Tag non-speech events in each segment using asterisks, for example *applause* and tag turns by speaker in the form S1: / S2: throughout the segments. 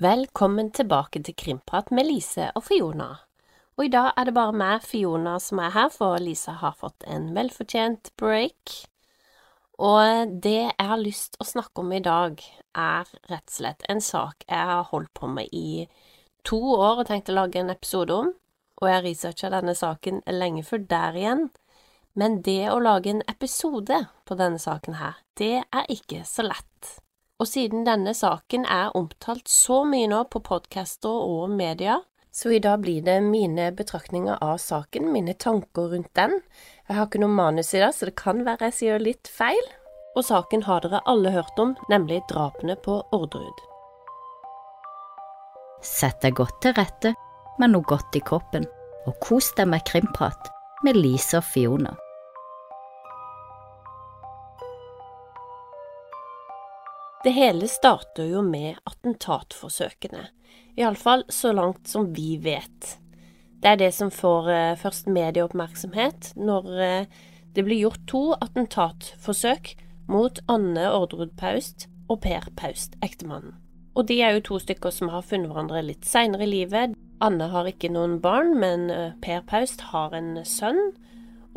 S1: Velkommen tilbake til Krimprat med Lise og Fiona. Og i dag er det bare meg, Fiona, som er her, for Lise har fått en velfortjent break. Og det jeg har lyst å snakke om i dag, er rett og slett en sak jeg har holdt på med i to år og tenkt å lage en episode om, og jeg researcha denne saken lenge før der igjen. Men det å lage en episode på denne saken her, det er ikke så lett. Og siden denne saken er omtalt så mye nå på podcaster og media, så i dag blir det mine betraktninger av saken, mine tanker rundt den. Jeg har ikke noe manus i dag, så det kan være jeg sier litt feil. Og saken har dere alle hørt om, nemlig drapene på Orderud.
S2: Sett deg godt til rette med noe godt i kroppen, og kos deg med krimprat med Lise og Fiona.
S1: Det hele starter jo med attentatforsøkene, iallfall så langt som vi vet. Det er det som får eh, først medieoppmerksomhet når eh, det blir gjort to attentatforsøk mot Anne Orderud Paust og Per Paust, ektemannen. Og de er jo to stykker som har funnet hverandre litt seinere i livet. Anne har ikke noen barn, men eh, Per Paust har en sønn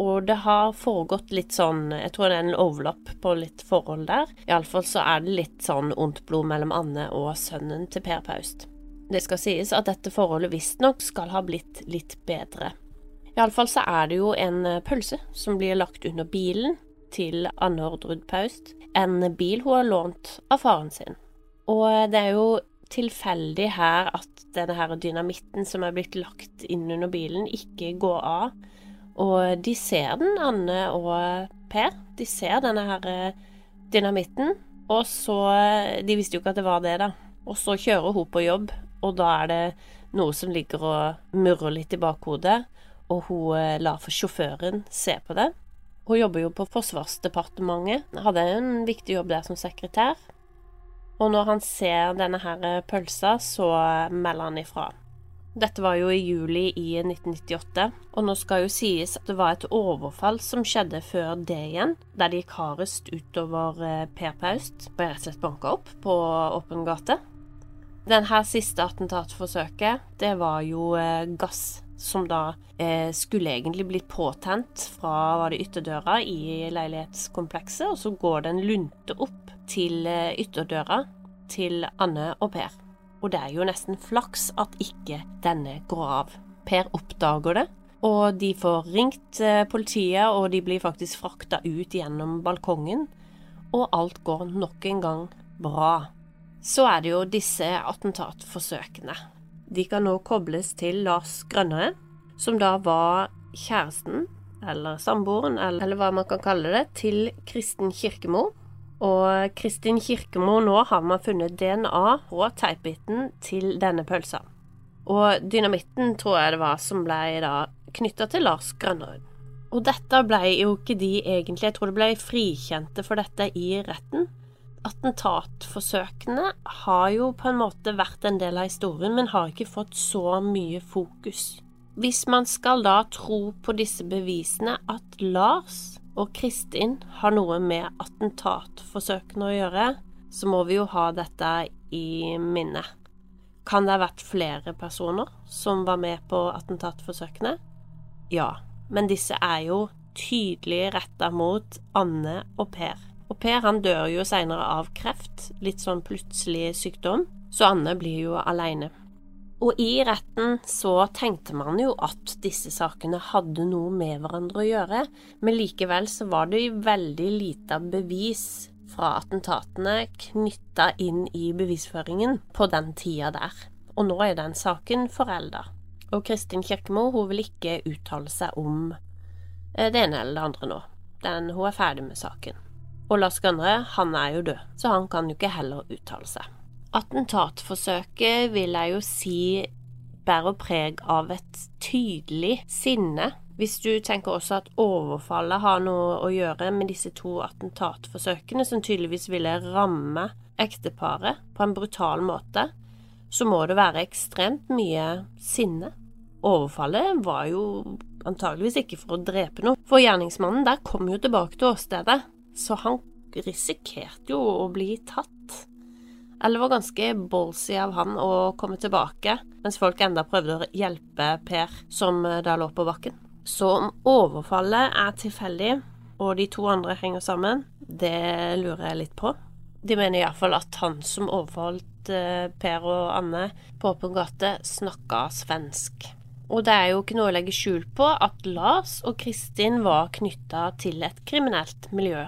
S1: og det har foregått litt sånn Jeg tror det er en overlapp på litt forhold der. Iallfall så er det litt sånn ondt blod mellom Anne og sønnen til Per Paust. Det skal sies at dette forholdet visstnok skal ha blitt litt bedre. Iallfall så er det jo en eh, pølse som blir lagt under bilen til Anne Ordrud Paust. En bil hun har lånt av faren sin. Og eh, det er jo tilfeldig her at denne her dynamitten som er blitt lagt inn under bilen, ikke går av og de ser den, Anne og Per. De ser denne her eh, dynamitten. Og så De visste jo ikke at det var det, da. Og så kjører hun på jobb, og da er det noe som ligger og murrer litt i bakhodet, og hun eh, lar for sjåføren se på det. Hun jobber jo på Forsvarsdepartementet, hadde en viktig jobb der som sekretær. Og når han ser denne her eh, pølsa, så melder han ifra. Dette var jo i juli i 1998, og nå skal jo sies at det var et overfall som skjedde før det igjen, der de gikk hardest utover eh, Per Paust ble rett og slett banka opp på åpen gate. Denne siste attentatforsøket, det var jo eh, gass som da eh, skulle egentlig blitt påtent fra var det ytterdøra i leilighetskomplekset, og så går det en lunte opp til eh, ytterdøra til Anne og Per og det er jo nesten flaks at ikke denne går av. Per oppdager det, og de får ringt eh, politiet, og de blir faktisk frakta ut gjennom balkongen, og alt går nok en gang bra. Så er det jo disse attentatforsøkene. De kan nå kobles til Lars Grønnere, som da var kjæresten, eller samboeren, eller hva man kan kalle det, til Kristen Kirkemo, og Kristin Kirkemo nå har man funnet DNA og teipbiten til denne pølsa. Og dynamitten tror jeg det var som ble da knytta til Lars Grønnerud. Og dette ble jo ikke de egentlig, jeg tror det ble frikjente for dette i retten. Attentatforsøkene har jo på en måte vært en del av historien, men har ikke fått så mye fokus. Hvis man skal da tro på disse bevisene at Lars og Kristin har noe med attentatforsøkene å gjøre, så må vi jo ha dette i minne. Kan det ha vært flere personer som var med på attentatforsøkene? Ja, men disse er jo tydelig retta mot Anne og Per. Og Per han dør jo seinere av kreft, litt sånn plutselig sykdom, så Anne blir jo aleine. Og i retten så tenkte man jo at disse sakene hadde noe med hverandre å gjøre, men likevel så var det veldig lite bevis fra attentatene knytta inn i bevisføringen på den tida der. Og nå er den saken forelda. Og Kristin Kirkemo hun vil ikke uttale seg om eh, det ene eller det andre nå. Den, hun er ferdig med saken. Og Lars Gønre, han er jo død, så han kan jo ikke heller uttale seg. Attentatforsøket vil jeg jo si bærer preg av et tydelig sinne. Hvis du tenker også at overfallet har noe å gjøre med disse to attentatforsøkene, som tydeligvis ville ramme ekteparet på en brutal måte, så må det være ekstremt mye sinne. Overfallet var jo antageligvis ikke for å drepe noe, for gjerningsmannen der kom jo tilbake til åstedet, så han risikerte jo å bli tatt. Eller var ganske ballsy av han å komme tilbake, mens folk enda prøvde å hjelpe Per, som eh, da lå på bakken. Så om overfallet er tilfeldig, og de to andre henger sammen, det lurer jeg litt på. De mener iallfall at han som overfalt eh, Per og Anne på åpen gate, snakka svensk. Og det er jo ikke noe å legge skjul på at Lars og Kristin var knytta til et kriminelt miljø.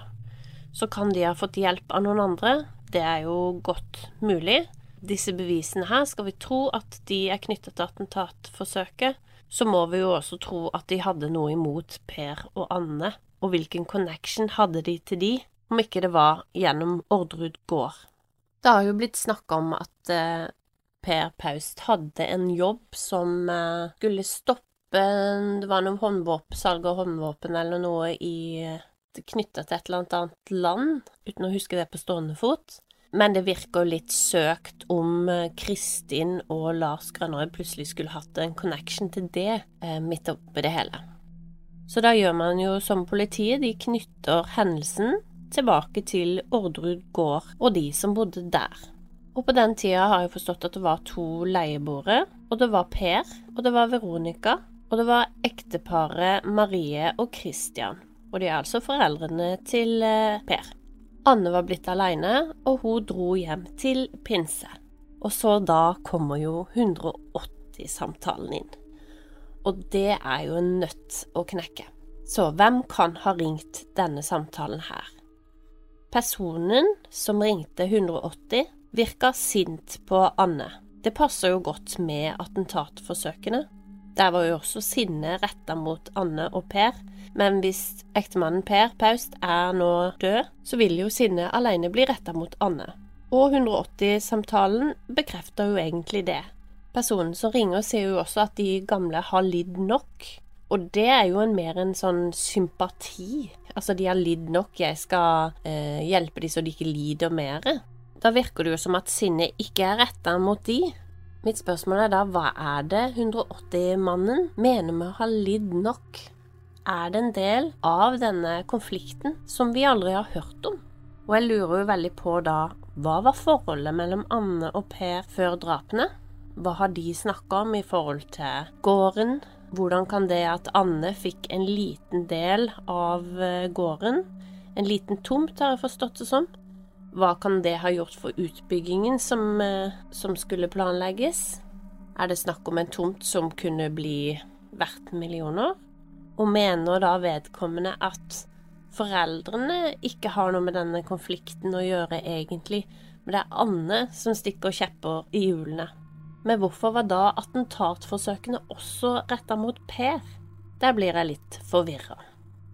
S1: Så kan de ha fått hjelp av noen andre. Det er jo godt mulig. Disse bevisene her, skal vi tro at de er knytta til attentatforsøket, så må vi jo også tro at de hadde noe imot Per og Anne. Og hvilken connection hadde de til de, om ikke det var gjennom Orderud gård? Det har jo blitt snakka om at eh, Per Paust hadde en jobb som eh, skulle stoppe Det var noe håndvåpensalg av håndvåpen eller noe i knytta til et eller annet land, uten å huske det på stående fot. Men det virker litt søkt om eh, Kristin og Lars Grønnerød plutselig skulle hatt en connection til det eh, midt oppi det hele. Så da gjør man jo som politiet, de knytter hendelsen tilbake til Orderud gård og de som bodde der. Og på den tida har jeg forstått at det var to leieboere, og det var Per, og det var Veronica, og det var ekteparet Marie og Christian. Og de er altså foreldrene til eh, Per. Anne var blitt aleine, og hun dro hjem til pinse. Og så da kommer jo 180-samtalen inn. Og det er jo en nøtt å knekke. Så hvem kan ha ringt denne samtalen her? Personen som ringte 180, virka sint på Anne. Det passer jo godt med attentatforsøkene. Der var jo også sinnet retta mot Anne og Per, men hvis ektemannen Per Paust er nå død, så vil jo sinnet alene bli retta mot Anne. Og 180-samtalen bekrefter jo egentlig det. Personen som ringer, sier jo også at de gamle har lidd nok. Og det er jo en mer en sånn sympati. Altså, de har lidd nok, jeg skal eh, hjelpe dem så de ikke lider mer. Da virker det jo som at sinnet ikke er retta mot de, Mitt spørsmål er da hva er det 180-mannen mener med å ha lidd nok? Er det en del av denne konflikten som vi aldri har hørt om? Og jeg lurer jo veldig på da hva var forholdet mellom Anne og Per før drapene? Hva har de snakka om i forhold til gården? Hvordan kan det at Anne fikk en liten del av eh, gården, en liten tomt har jeg forstått det som, hva kan det ha gjort for utbyggingen som, eh, som skulle planlegges? Er det snakk om en tomt som kunne bli verdt millioner? Og mener da vedkommende at foreldrene ikke har noe med denne konflikten å gjøre, egentlig, men det er Anne som stikker kjepper i hjulene? Men hvorfor var da attentatforsøkene også retta mot Per? Der blir jeg litt forvirra.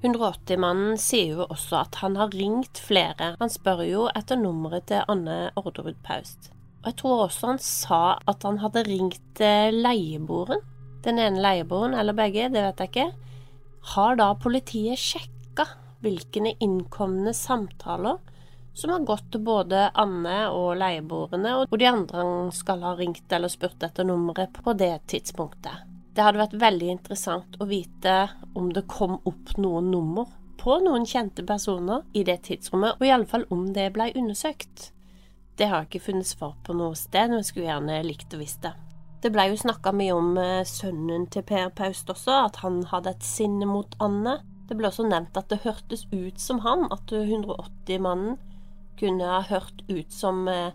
S1: 180-mannen sier jo også at han har ringt flere. Han spør jo etter nummeret til Anne Orderud Paust. Og jeg tror også han sa at han hadde ringt eh, leieboeren. Den ene leieboeren, eller begge, det vet jeg ikke. Har da politiet sjekka hvilke innkomne samtaler som har gått til både Anne og leieboerne, og de andre skal ha ringt eller spurt etter nummeret på det tidspunktet? Det hadde vært veldig interessant å vite om det kom opp noen nummer på noen kjente personer i det tidsrommet, og iallfall om det ble undersøkt. Det har jeg ikke funnet svar på noe sted, men jeg skulle gjerne likt å visst det. Det blei jo snakka mye om eh, sønnen til Per Paust også, at han hadde et sinne mot Anne. Det ble også nevnt at det hørtes ut som han, at 180-mannen kunne ha hørt ut som eh,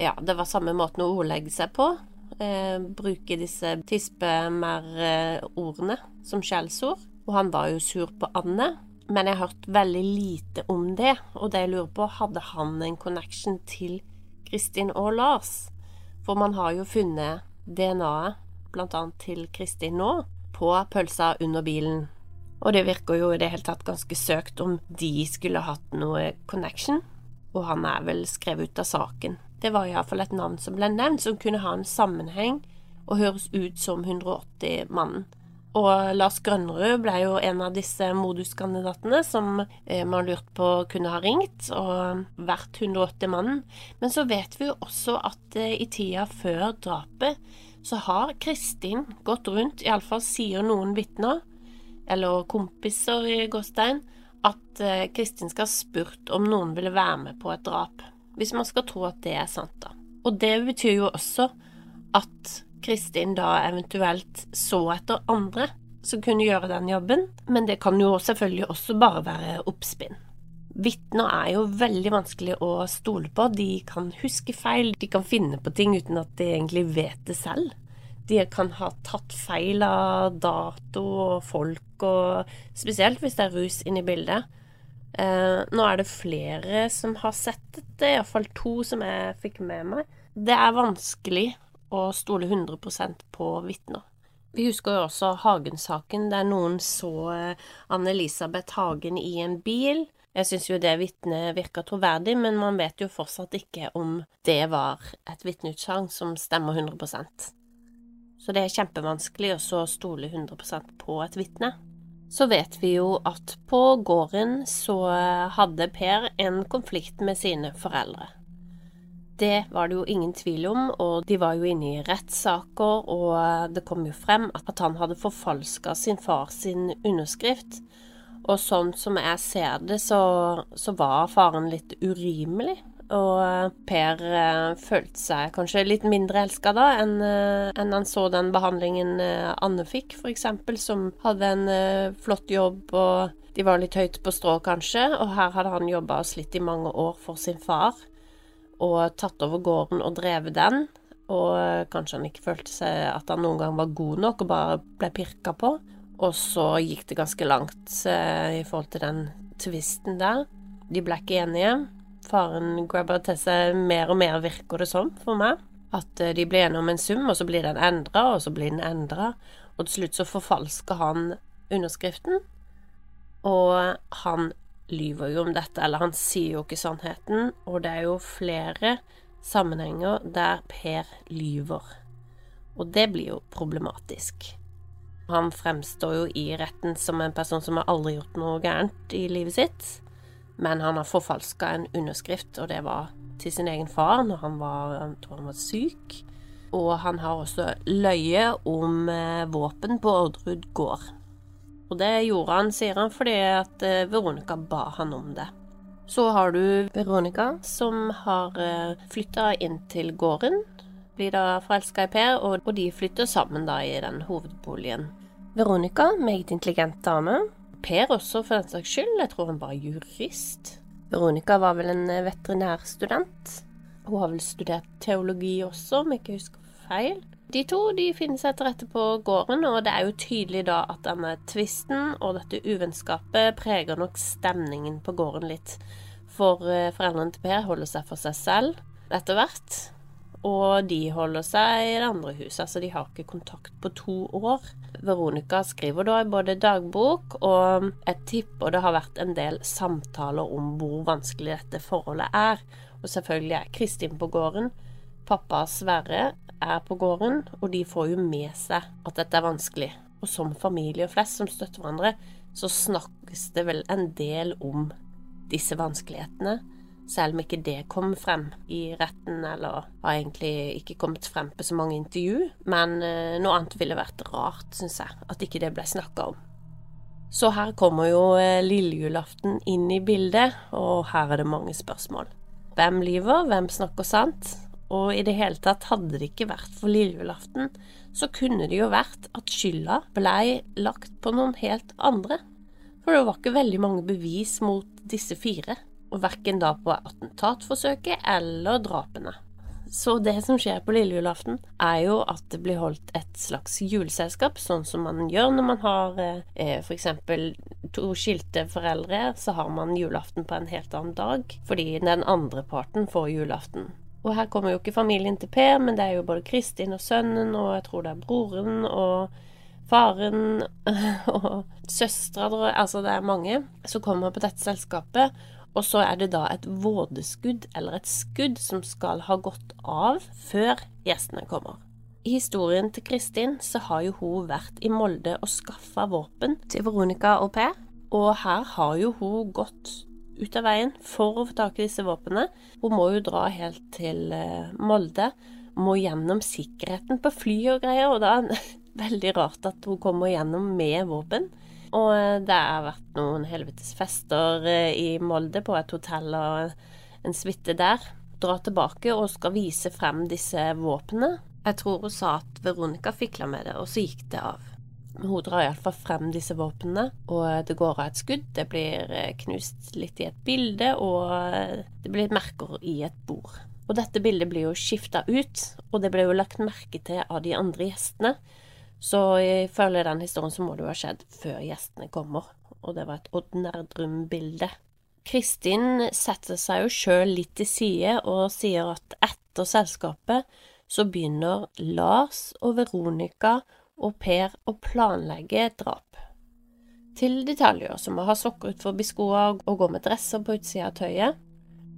S1: Ja, det var samme måten å ordlegge seg på, eh, bruke disse tispemer-ordene som skjellsord. Og han var jo sur på Anne, men jeg har hørt veldig lite om det. Og det jeg lurer på, hadde han en connection til Kristin og Lars? For man har jo funnet DNA-et, annet til Kristin nå, på pølsa under bilen. Og det virker jo i det hele tatt ganske søkt om de skulle hatt noe connection. Og han er vel skrevet ut av saken. Det var iallfall et navn som ble nevnt, som kunne ha en sammenheng og høres ut som 180-mannen. Og Lars Grønnerud ble jo en av disse moduskandidatene som eh, man lurt på kunne ha ringt og vært 180-mannen. Men så vet vi jo også at eh, i tida før drapet så har Kristin gått rundt, iallfall sier noen vitner, eller kompiser i gåstein, at eh, Kristin skal ha spurt om noen ville være med på et drap hvis man skal tro at det er sant, da. Og det betyr jo også at Kristin da eventuelt så etter andre som kunne gjøre den jobben, men det kan jo selvfølgelig også bare være oppspinn. Vitner er jo veldig vanskelig å stole på. De kan huske feil, de kan finne på ting uten at de egentlig vet det selv. De kan ha tatt feil av dato og folk, og spesielt hvis det er rus inne i bildet. Eh, nå er det flere som har sett dette, iallfall to som jeg fikk med meg. Det er vanskelig å stole 100% på vitner. Vi husker jo også Hagen-saken, der noen så eh, Anne-Elisabeth Hagen i en bil. Jeg syns jo det vitnet virker troverdig, men man vet jo fortsatt ikke om det var et vitneutsagn som stemmer 100% Så det er kjempevanskelig å stole 100% på et vitne. Så vet vi jo at på gården så hadde Per en konflikt med sine foreldre. Det var det jo ingen tvil om, og de var jo inne i rettssaker, og det kom jo frem at han hadde forfalska sin far sin underskrift og sånn som jeg ser det, så, så var faren litt urimelig. Og Per eh, følte seg kanskje litt mindre elska da enn, eh, enn han så den behandlingen eh, Anne fikk, f.eks., som hadde en flott jobb, og de var litt høyt på strå, kanskje. Og her hadde han jobba og slitt i mange år for sin far, og tatt over gården og drevet den. Og kanskje han ikke følte seg at han noen gang var god nok, og bare ble pirka på. Og så gikk det ganske langt eh, i forhold til den tvisten der. De ble ikke enige. Faren grabber til seg mer og mer, virker det som for meg. At eh, de blir enige om en sum, og så blir den endra, og så blir den endra. Og til slutt så forfalsker han underskriften. Og han lyver jo om dette, eller han sier jo ikke sannheten. Og det er jo flere sammenhenger der Per lyver. Og det blir jo problematisk. Han fremstår jo i retten som en person som har aldri gjort noe gærent i livet sitt, men han har forfalska en underskrift, og det var til sin egen far når han var, han tror han var syk. Og han har også løye om eh, våpen på Orderud gård. Og det gjorde han, sier han, fordi at eh, Veronica ba han om det. Så har du Veronica, som har eh, flytta inn til gården. Blir da forelska i Per, og de flytter sammen da i den hovedboligen. Veronica, meget intelligent dame. Per også, for den saks skyld. Jeg tror han var jurist. Veronica var vel en eh, veterinærstudent. Hun har vel studert teologi også, om jeg ikke husker feil. De to de finner seg til rette på gården, og det er jo tydelig da at denne tvisten og dette uvennskapet preger nok stemningen på gården litt. For eh, foreldrene til Per holder seg for seg selv etter hvert. Og de holder seg i det andre huset, så de har ikke kontakt på to år. Veronica skriver da både dagbok, og jeg tipper det har vært en del samtaler om hvor vanskelig dette forholdet er. Og selvfølgelig er Kristin på gården. Pappa Sverre er på gården, og de får jo med seg at dette er vanskelig. Og som familie og flest som støtter hverandre, så snakkes det vel en del om disse vanskelighetene selv om ikke det kom frem i retten, eller har egentlig ikke kommet frem på så mange intervju. Men eh, noe annet ville vært rart, syns jeg, at ikke det ble snakka om. Så her kommer jo eh, lillejulaften inn i bildet, og her er det mange spørsmål. Hvem lyver, hvem snakker sant? Og i det hele tatt, hadde det ikke vært for lillejulaften, så kunne det jo vært at skylda blei lagt på noen helt andre. For det var ikke veldig mange bevis mot disse fire og verken da på attentatforsøket eller drapene. Så det som skjer på lille julaften, er jo at det blir holdt et slags juleselskap, sånn som man gjør når man har eh, f.eks. to skilte foreldre, så har man julaften på en helt annen dag, fordi den andre parten får julaften. Og her kommer jo ikke familien til Per, men det er jo både Kristin og sønnen, og jeg tror det er broren og faren *laughs* og søstre, altså det er mange som kommer på dette selskapet. Og så er det da et vådeskudd, eller et skudd, som skal ha gått av før gjestene kommer. I historien til Kristin så har jo hun vært i Molde og skaffa våpen til Veronica og Per, og her har jo hun gått ut av veien for å få tak i disse våpnene. Hun må jo dra helt til eh, Molde, må gjennom sikkerheten på fly og greier, og da er det *laughs* veldig rart at hun kommer gjennom med våpen. Og eh, det har vært noen helvetes fester eh, i Molde, på et hotell og en suite der. dra tilbake og skal vise frem disse våpnene. Jeg tror hun sa at Veronica fikla med det, og så gikk det av. Hun drar iallfall frem disse våpnene, og det går av et skudd. Det blir eh, knust litt i et bilde, og eh, det blir merker i et bord. Og dette bildet blir jo skifta ut, og det ble jo lagt merke til av de andre gjestene. Så ifølge den historien så må det jo ha skjedd før gjestene kommer, og det var et Odd Nerdrum-bilde. Kristin setter seg jo sjøl litt til side og sier at etter selskapet så begynner Lars og Veronica og pair å planlegge et drap. Til detaljer som å ha sokker utenfor skoa og gå med dresser på utsida av tøyet.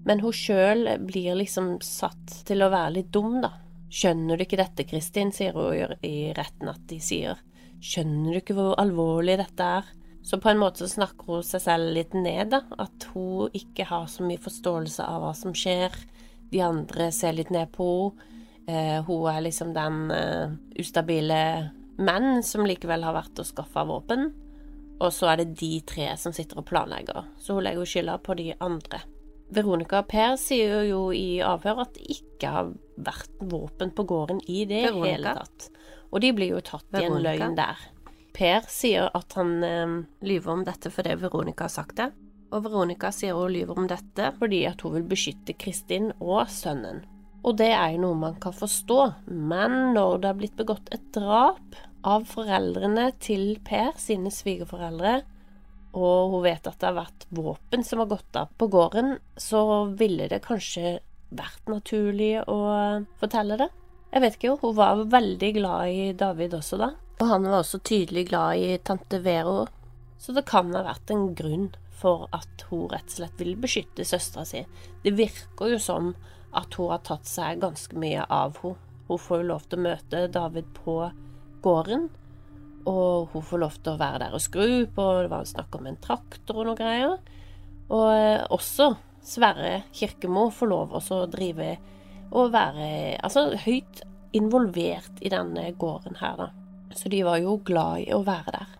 S1: Men hun sjøl blir liksom satt til å være litt dum, da. Skjønner du ikke dette, Kristin, sier hun i retten at de sier. Skjønner du ikke hvor alvorlig dette er? Så på en måte så snakker hun seg selv litt ned, da. At hun ikke har så mye forståelse av hva som skjer. De andre ser litt ned på henne. Eh, hun er liksom den uh, ustabile menn som likevel har vært og skaffa våpen. Og så er det de tre som sitter og planlegger, så hun legger jo skylda på de andre. Veronica og Per sier jo i avhør at det ikke har vært våpen på gården i det Veronica. hele tatt. Og de blir jo tatt Veronica. i en løgn der. Per sier at han eh, lyver om dette fordi Veronica har sagt det. Og Veronica sier hun lyver om dette fordi at hun vil beskytte Kristin og sønnen. Og det er jo noe man kan forstå, men når det har blitt begått et drap av foreldrene til Per, sine svigerforeldre, og hun vet at det har vært våpen som har gått av på gården, så ville det kanskje vært naturlig å fortelle det. Jeg vet ikke, hun var veldig glad i David også da, og han var også tydelig glad i tante Vero, så det kan ha vært en grunn for at hun rett og slett vil beskytte søstera si. Det virker jo som at hun har tatt seg ganske mye av henne. Hun får jo lov til å møte David på gården, og hun får lov til å være der og skru på, det var snakk om en traktor og noe greier. Og eh, også Sverre Kirkemo får lov også å drive og være altså høyt involvert i denne gården her, da. Så de var jo glad i å være der.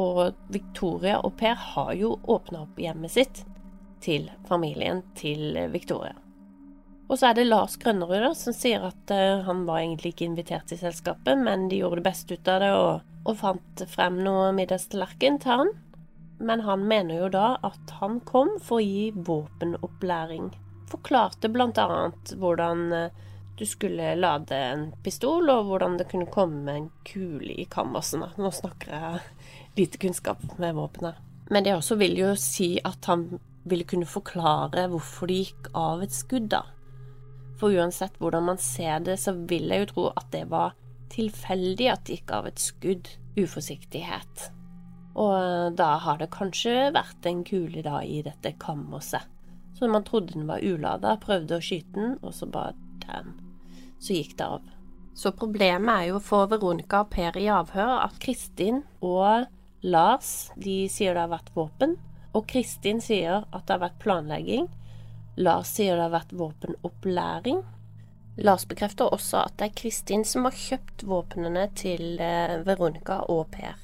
S1: Og Victoria og Per har jo åpna opp hjemmet sitt til familien til Victoria. Og så er det Lars Grønnerud da, som sier at uh, han var egentlig ikke invitert til selskapet, men de gjorde det beste ut av det og, og fant frem noe middagstallerken til han. Men han mener jo da at han kom for å gi våpenopplæring. Forklarte annet hvordan uh, du skulle lade en pistol, og hvordan det kunne komme en kule i kammersen. Nå snakker jeg lite kunnskap med våpenet. Men det også vil jo si at han ville kunne forklare hvorfor det gikk av et skudd, da. For uansett hvordan man ser det, så vil jeg jo tro at det var tilfeldig at det gikk av et skudd. Uforsiktighet. Og eh, da har det kanskje vært en kule da i dette kammerset. Så man trodde den var ulada, prøvde å skyte den, og så bare damn. Så gikk det av. Så problemet er jo for Veronica og Per i avhør at Kristin og Lars de sier det har vært våpen, og Kristin sier at det har vært planlegging, Lars sier det har vært våpenopplæring. Lars bekrefter også at det er Kristin som har kjøpt våpnene til eh, Veronica og Per.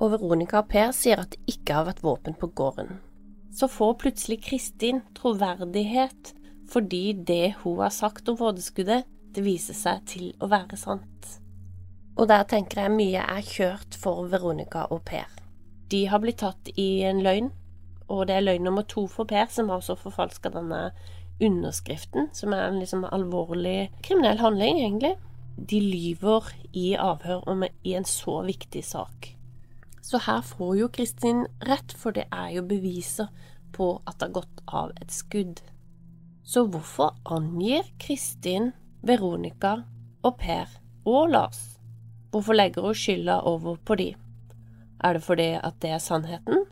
S1: Og Veronica og Per sier at det ikke har vært våpen på gården. Så får plutselig Kristin troverdighet fordi det hun har sagt om vådeskuddet, det viser seg til å være sant. Og der tenker jeg mye er kjørt for Veronica og Per. De har blitt tatt i en løgn og det er løgn nummer to for Per, som har også forfalska denne underskriften, som er en liksom alvorlig kriminell handling, egentlig. De lyver i avhør om i en så viktig sak. Så her får jo Kristin rett, for det er jo beviser på at det har gått av et skudd. Så hvorfor angir Kristin, Veronica og Per og Lars? Hvorfor legger hun skylda over på de? Er det fordi at det er sannheten,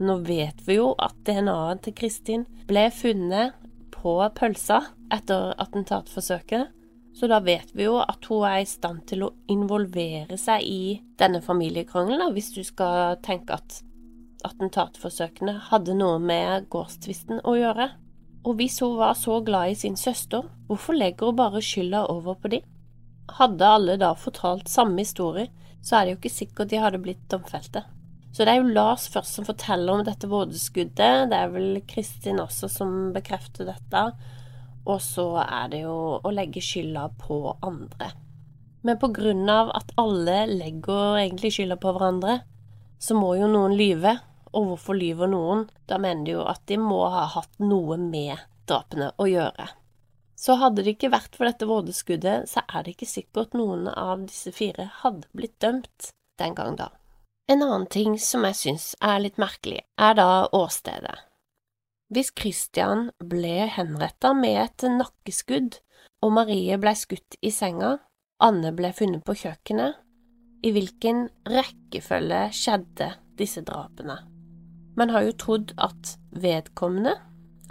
S1: nå vet vi jo at DNA-en til Kristin ble funnet på pølsa etter attentatforsøket, så da vet vi jo at hun er i stand til å involvere seg i denne familiekrangelen, hvis du skal tenke at attentatforsøkene hadde noe med gårdstvisten å gjøre. Og hvis hun var så glad i sin søster, hvorfor legger hun bare skylda over på de? Hadde alle da fortalt samme historie, så er det jo ikke sikkert de hadde blitt domfelte. Så det er jo Lars først som forteller om dette vådeskuddet. Det er vel Kristin også som bekrefter dette. og så er det jo å legge skylda på andre. Men på grunn av at alle legger egentlig skylda på hverandre, så må jo noen lyve. Og hvorfor lyver noen? Da mener de jo at de må ha hatt noe med drapene å gjøre. Så hadde det ikke vært for dette vådeskuddet, så er det ikke sikkert noen av disse fire hadde blitt dømt den gang da. En annen ting som jeg syns er litt merkelig, er da åstedet. Hvis Christian ble henretta med et nakkeskudd, og Marie ble skutt i senga, Anne ble funnet på kjøkkenet, i hvilken rekkefølge skjedde disse drapene? Man har jo trodd at vedkommende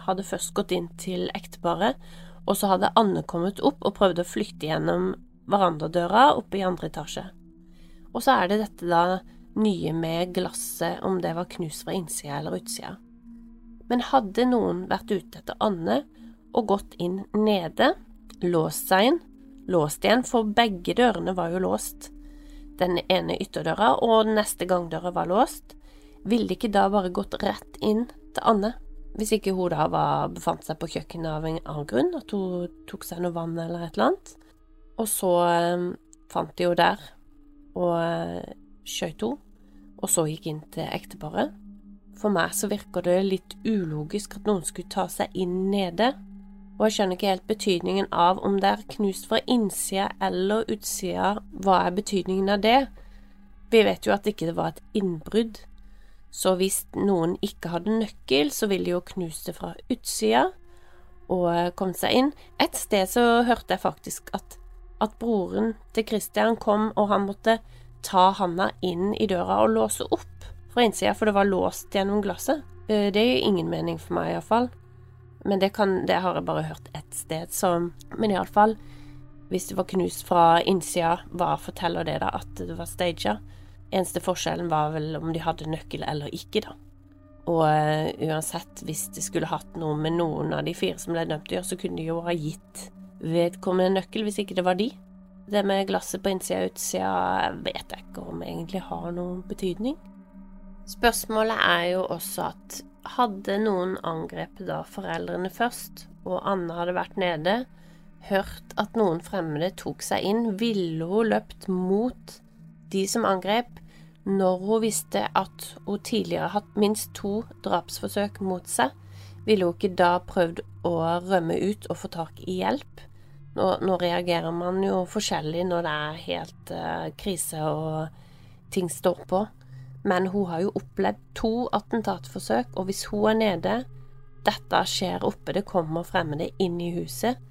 S1: hadde først gått inn til ekteparet, og så hadde Anne kommet opp og prøvd å flykte gjennom verandadøra oppe i andre etasje. Og så er det dette da nye med glasset, om det var knust fra innsida eller utsida. Men hadde noen vært ute etter Anne og gått inn nede, låst seg inn, låst igjen, for begge dørene var jo låst, den ene ytterdøra og den neste gangdøra var låst, ville de ikke da bare gått rett inn til Anne? Hvis ikke hun da var, befant seg på kjøkkenet av en annen grunn, at hun tok seg noe vann eller et eller annet. Og så eh, fant de jo der og eh, skjøt henne, og så gikk inn til ekteparet. For meg så virker det litt ulogisk at noen skulle ta seg inn nede, og jeg skjønner ikke helt betydningen av om det er knust fra innsida eller utsida, hva er betydningen av det? Vi vet jo at ikke det var et innbrudd, så hvis noen ikke hadde nøkkel, så ville de jo knust det fra utsida og eh, kommet seg inn. Et sted så hørte jeg faktisk at, at broren til Christian kom, og han måtte ta handa inn i døra og låse opp fra innsida, for det var låst gjennom glasset. Eh, det gir ingen mening for meg, iallfall. Men det, kan, det har jeg bare hørt ett sted, så Men iallfall, hvis det var knust fra innsida, hva forteller det da at det var staged? Eneste forskjellen var vel om de hadde nøkkel eller ikke, da. Og uh, uansett, hvis det skulle hatt noe med noen av de fire som ble dømt å gjøre, så kunne de jo ha gitt vedkommende nøkkel hvis ikke det var de. Det med glasset på innsida og utsida vet jeg ikke om egentlig har noen betydning. Spørsmålet er jo også at hadde noen angrepet da foreldrene først, og Anne hadde vært nede, hørt at noen fremmede tok seg inn, ville hun løpt mot de som angrep, når hun visste at hun tidligere hatt minst to drapsforsøk mot seg, ville hun ikke da prøvd å rømme ut og få tak i hjelp? Nå, nå reagerer man jo forskjellig når det er helt uh, krise og ting står på, men hun har jo opplevd to attentatforsøk, og hvis hun er nede, dette skjer oppe, det kommer fremmede inn i huset,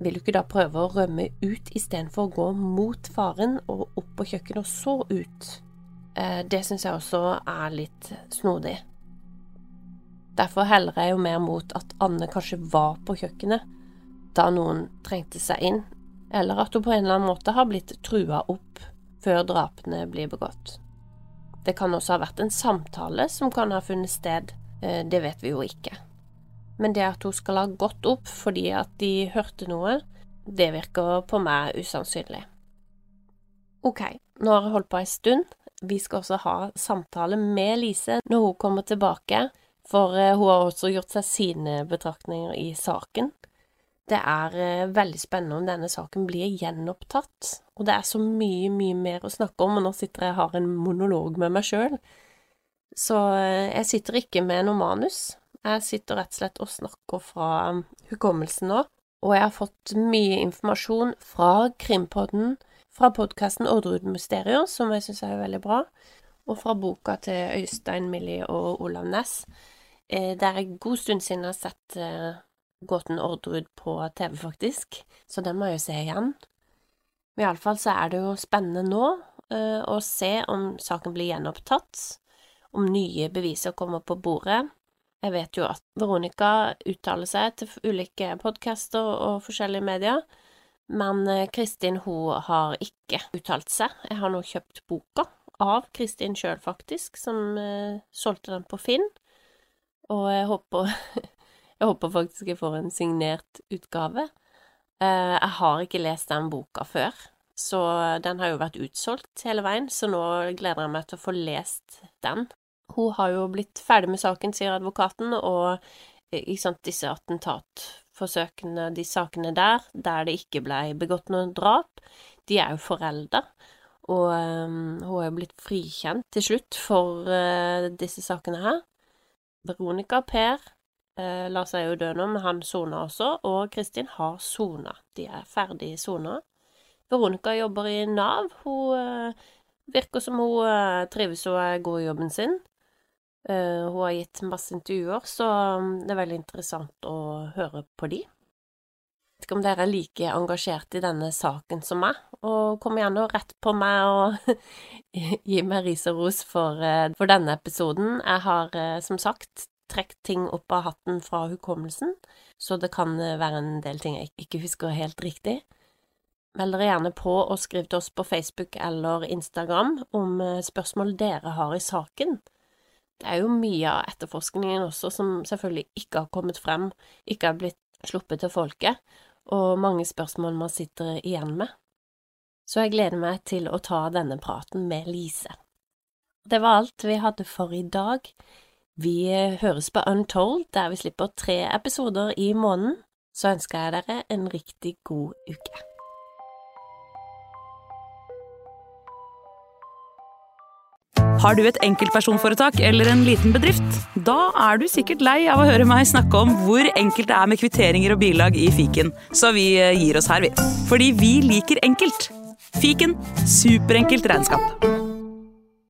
S1: vil du ikke da prøve å rømme ut istedenfor å gå mot faren og opp på kjøkkenet og så ut? Uh, det syns jeg også er litt snodig. Derfor heller jeg jo mer mot at Anne kanskje var på kjøkkenet da noen trengte seg inn, eller at hun på en eller annen måte har blitt trua opp før drapene blir begått. Det kan også ha vært en samtale som kan ha funnet sted, eh, det vet vi jo ikke men det at hun skal ha gått opp fordi at de hørte noe, det virker på meg usannsynlig. Ok, nå har jeg holdt på ei stund. Vi skal også ha samtale med Lise når hun kommer tilbake, for eh, hun har også gjort seg sine betraktninger i saken. Det er eh, veldig spennende om denne saken blir gjenopptatt, og det er så mye, mye mer å snakke om, og nå sitter jeg og har en monolog med meg sjøl. Så eh, jeg sitter ikke med noe manus, jeg sitter rett og slett og snakker fra hukommelsen nå, og jeg har fått mye informasjon fra Krimpodden, fra podkasten Orderud-mysterier, som jeg syns er veldig bra, og fra boka til Øystein Millie og Olav Næss. Eh, det er en god stund siden jeg har sett Gåten Orderud på TV, faktisk, så den må jeg jo se igjen. Iallfall så er det jo spennende nå uh, å se om saken blir gjenopptatt, om nye beviser kommer på bordet, jeg vet jo at Veronica uttaler seg til ulike podcaster og forskjellige medier, men eh, Kristin hun har ikke uttalt seg. Jeg har nå kjøpt boka av Kristin sjøl, faktisk, som uh, solgte den på Finn, og jeg håper Jeg håper faktisk jeg får en signert utgave. Uh, jeg har ikke lest den boka før, så den har jo vært utsolgt hele veien, så nå gleder jeg meg til å få lest den. Hun har jo blitt ferdig med saken, sier advokaten, og eh, sant, disse attentatforsøkene, de sakene der, der det ikke ble begått noe drap, de er jo forelda. Og um, hun er jo blitt frikjent til slutt for uh, disse sakene her. Veronica Per uh, Lars er jo dø nå, men han sona også, og Kristin har sona. De er ferdig sona. Veronica jobber i Nav. Hun eh, virker som hun trives og er god i jobben sin. hun har gitt masse intervjuer, så um, det er veldig interessant å høre på de Jeg vet ikke om dere er like engasjert i denne saken som meg, og kom gjerne rett på meg og *laughs* gi meg ris og ros for, eh, for, denne episoden. Jeg har eh, som sagt trukket ting opp av hatten fra hukommelsen, så det kan eh, være en del ting jeg ikke husker helt riktig. Meld dere gjerne på og skriv til oss på Facebook eller Instagram om spørsmål dere har i saken. Det er jo mye av etterforskningen også som selvfølgelig ikke har kommet frem, ikke har blitt sluppet til folket, og mange spørsmål man sitter igjen med. Så jeg gleder meg til å ta denne praten med Lise. Det var alt vi hadde for i dag. Vi høres på Untold, der vi slipper tre episoder i måneden. Så ønsker jeg dere en riktig god uke.
S3: Har du et enkeltpersonforetak eller en liten bedrift? Da er du sikkert lei av å høre meg snakke om hvor enkelt det er med kvitteringer og bilag i fiken, så vi eh, gir oss her, vi. Fordi vi liker enkelt. Fiken superenkelt regnskap.